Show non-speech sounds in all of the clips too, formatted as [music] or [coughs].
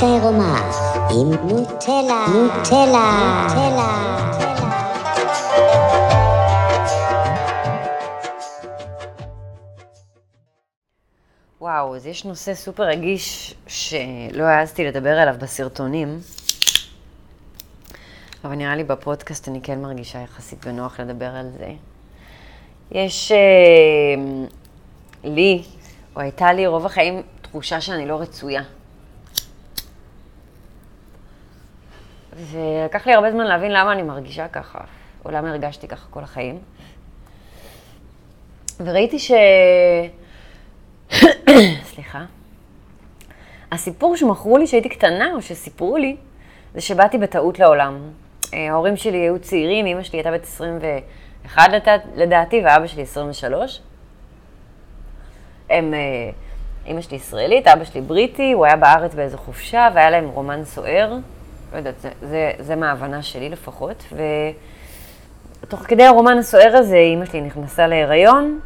עירומה עם נוטלה, נוטלה, נוטלה. וואו, אז יש נושא סופר רגיש שלא העזתי לדבר עליו בסרטונים, אבל נראה לי בפודקאסט אני כן מרגישה יחסית בנוח לדבר על זה. יש אה, לי, או הייתה לי רוב החיים, תחושה שאני לא רצויה. ולקח לי הרבה זמן להבין למה אני מרגישה ככה, או למה הרגשתי ככה כל החיים. וראיתי ש... [coughs] סליחה. הסיפור שמכרו לי כשהייתי קטנה, או שסיפרו לי, זה שבאתי בטעות לעולם. אה, ההורים שלי היו צעירים, אמא שלי הייתה בת 21 לדעתי, ואבא שלי 23. הם, אה, אמא שלי ישראלית, אבא שלי בריטי, הוא היה בארץ באיזו חופשה, והיה להם רומן סוער. לא יודעת, זה, זה, זה מההבנה שלי לפחות. ותוך כדי הרומן הסוער הזה, אמא שלי נכנסה להיריון,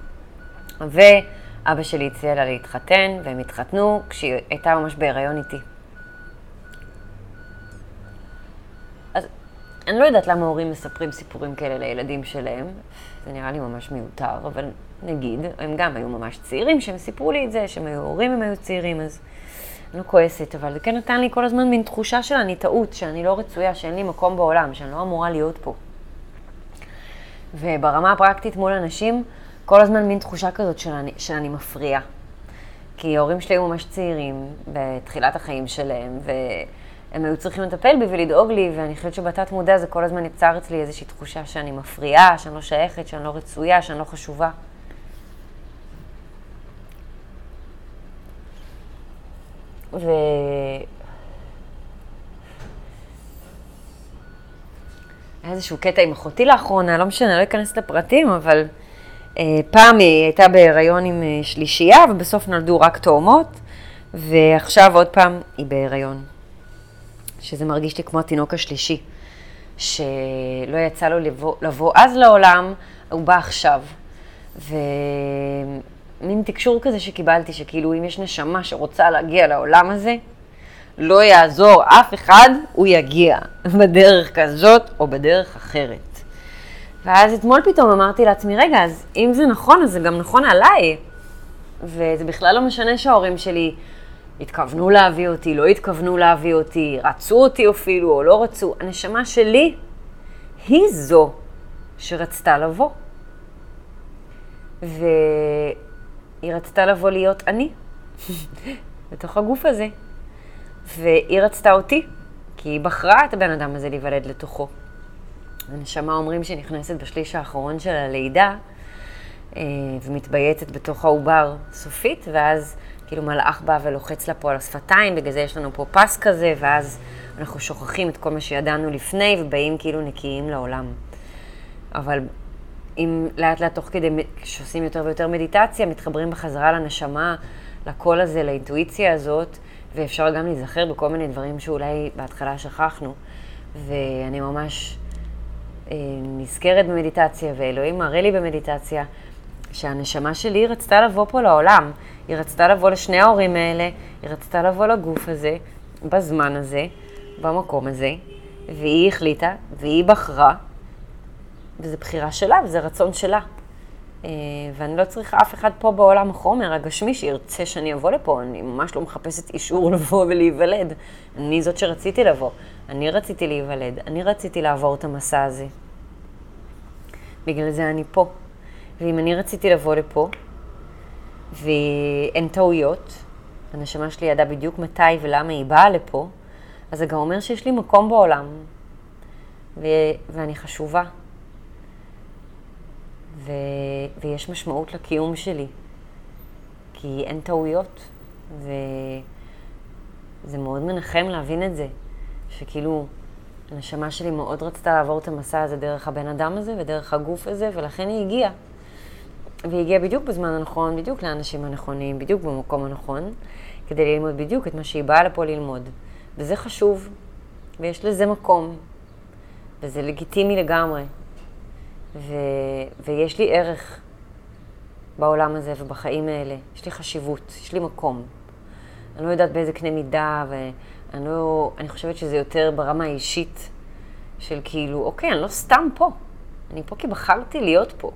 ואבא שלי הציע לה להתחתן, והם התחתנו כשהיא הייתה ממש בהיריון איתי. אז אני לא יודעת למה הורים מספרים סיפורים כאלה לילדים שלהם, זה נראה לי ממש מיותר, אבל נגיד, הם גם היו ממש צעירים, שהם סיפרו לי את זה, שהם היו הורים, הם היו צעירים, אז לא כועסת, אבל זה כן נתן לי כל הזמן מין תחושה של אני טעות, שאני לא רצויה, שאין לי מקום בעולם, שאני לא אמורה להיות פה. וברמה הפרקטית מול אנשים, כל הזמן מין תחושה כזאת שאני, שאני מפריעה. כי ההורים שלי היו ממש צעירים בתחילת החיים שלהם, והם היו צריכים לטפל בי ולדאוג לי, ואני חושבת שבתת מודע זה כל הזמן יצר אצלי איזושהי תחושה שאני מפריעה, שאני לא שייכת, שאני לא רצויה, שאני לא חשובה. ו... היה איזשהו קטע עם אחותי לאחרונה, לא משנה, לא אכנס לפרטים, אבל אה, פעם היא הייתה בהיריון עם אה, שלישייה, ובסוף נולדו רק תאומות, ועכשיו עוד פעם היא בהיריון. שזה מרגיש לי כמו התינוק השלישי, שלא יצא לו לבוא, לבוא אז לעולם, הוא בא עכשיו. ומין תקשור כזה שקיבלתי, שכאילו אם יש נשמה שרוצה להגיע לעולם הזה, לא יעזור אף אחד, הוא יגיע [laughs] בדרך כזאת או בדרך אחרת. ואז אתמול פתאום אמרתי לעצמי, רגע, אז אם זה נכון, אז זה גם נכון עליי. וזה בכלל לא משנה שההורים שלי התכוונו להביא אותי, לא התכוונו להביא אותי, רצו אותי אפילו או לא רצו. הנשמה שלי היא זו שרצתה לבוא. והיא רצתה לבוא להיות אני, בתוך הגוף הזה. והיא רצתה אותי, כי היא בחרה את הבן אדם הזה להיוולד לתוכו. הנשמה אומרים שהיא נכנסת בשליש האחרון של הלידה, אה, ומתבייצת בתוך העובר סופית, ואז כאילו מלאך בא ולוחץ לה פה על השפתיים, בגלל זה יש לנו פה פס כזה, ואז אנחנו שוכחים את כל מה שידענו לפני, ובאים כאילו נקיים לעולם. אבל אם לאט לאט תוך כדי, כשעושים יותר ויותר מדיטציה, מתחברים בחזרה לנשמה, לקול הזה, לאינטואיציה הזאת, ואפשר גם להיזכר בכל מיני דברים שאולי בהתחלה שכחנו. ואני ממש אה, נזכרת במדיטציה, ואלוהים מראה לי במדיטציה שהנשמה שלי רצתה לבוא פה לעולם. היא רצתה לבוא לשני ההורים האלה, היא רצתה לבוא לגוף הזה, בזמן הזה, במקום הזה, והיא החליטה, והיא בחרה, וזו בחירה שלה, וזה רצון שלה. אה, ואני לא צריכה אף אחד פה בעולם החומר הגשמי שירצה שאני אבוא לפה, אני ממש לא מחפשת אישור [laughs] לבוא ולהיוולד. אני זאת שרציתי לבוא, אני רציתי להיוולד, אני רציתי לעבור את המסע הזה. בגלל זה אני פה. ואם אני רציתי לבוא לפה, ואין טעויות, הנשמה שלי ידעה בדיוק מתי ולמה היא באה לפה, אז זה גם אומר שיש לי מקום בעולם, ו- ואני חשובה. ו- ויש משמעות לקיום שלי, כי אין טעויות, וזה מאוד מנחם להבין את זה, שכאילו הנשמה שלי מאוד רצתה לעבור את המסע הזה דרך הבן אדם הזה ודרך הגוף הזה, ולכן היא הגיעה. והיא הגיעה בדיוק בזמן הנכון, בדיוק לאנשים הנכונים, בדיוק במקום הנכון, כדי ללמוד בדיוק את מה שהיא באה לפה ללמוד. וזה חשוב, ויש לזה מקום, וזה לגיטימי לגמרי. ו... ויש לי ערך בעולם הזה ובחיים האלה. יש לי חשיבות, יש לי מקום. אני לא יודעת באיזה קנה מידה, אני לא, אני חושבת שזה יותר ברמה האישית של כאילו, אוקיי, אני לא סתם פה. אני פה כי בחרתי להיות פה.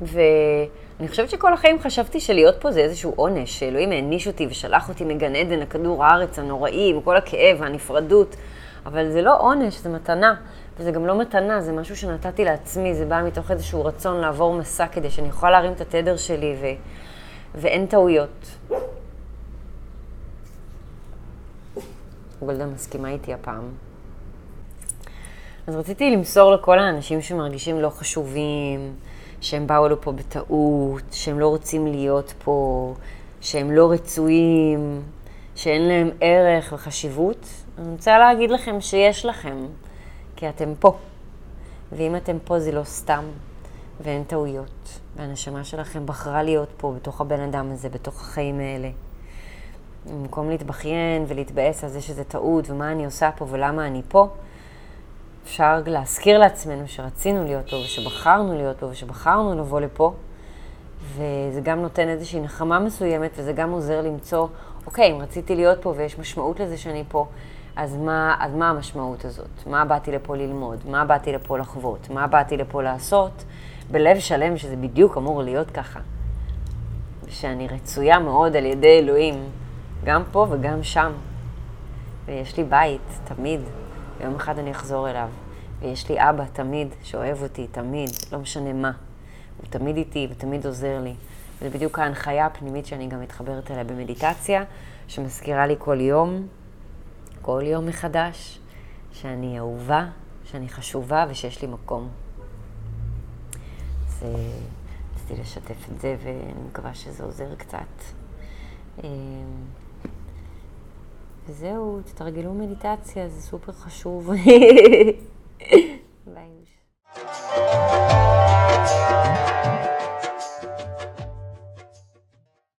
ואני חושבת שכל החיים חשבתי שלהיות פה זה איזשהו עונש, שאלוהים העניש אותי ושלח אותי מגן עדן לכדור הארץ הנוראי, עם כל הכאב והנפרדות. אבל זה לא עונש, זה מתנה. וזה גם לא מתנה, זה משהו שנתתי לעצמי, זה בא מתוך איזשהו רצון לעבור מסע כדי שאני אוכל להרים את התדר שלי ו... ואין טעויות. גולדה מסכימה איתי הפעם. אז רציתי למסור לכל האנשים שמרגישים לא חשובים, שהם באו לפה בטעות, שהם לא רוצים להיות פה, שהם לא רצויים, שאין להם ערך וחשיבות. אני רוצה להגיד לכם שיש לכם, כי אתם פה. ואם אתם פה זה לא סתם, ואין טעויות. והנשמה שלכם בחרה להיות פה, בתוך הבן אדם הזה, בתוך החיים האלה. במקום להתבכיין ולהתבאס על זה שזה טעות, ומה אני עושה פה ולמה אני פה, אפשר להזכיר לעצמנו שרצינו להיות פה ושבחרנו להיות פה ושבחרנו לבוא לפה, וזה גם נותן איזושהי נחמה מסוימת, וזה גם עוזר למצוא, אוקיי, אם רציתי להיות פה ויש משמעות לזה שאני פה, אז מה, אז מה המשמעות הזאת? מה באתי לפה ללמוד? מה באתי לפה לחוות? מה באתי לפה לעשות? בלב שלם שזה בדיוק אמור להיות ככה. ושאני רצויה מאוד על ידי אלוהים, גם פה וגם שם. ויש לי בית, תמיד. ויום אחד אני אחזור אליו. ויש לי אבא תמיד, שאוהב אותי, תמיד, לא משנה מה. הוא תמיד איתי ותמיד עוזר לי. זה בדיוק ההנחיה הפנימית שאני גם מתחברת אליה במדיטציה, שמזכירה לי כל יום, כל יום מחדש, שאני אהובה, שאני חשובה ושיש לי מקום. אז רציתי לשתף את זה, ואני מקווה שזה עוזר קצת. וזהו, תתרגלו מדיטציה, זה סופר חשוב. [laughs]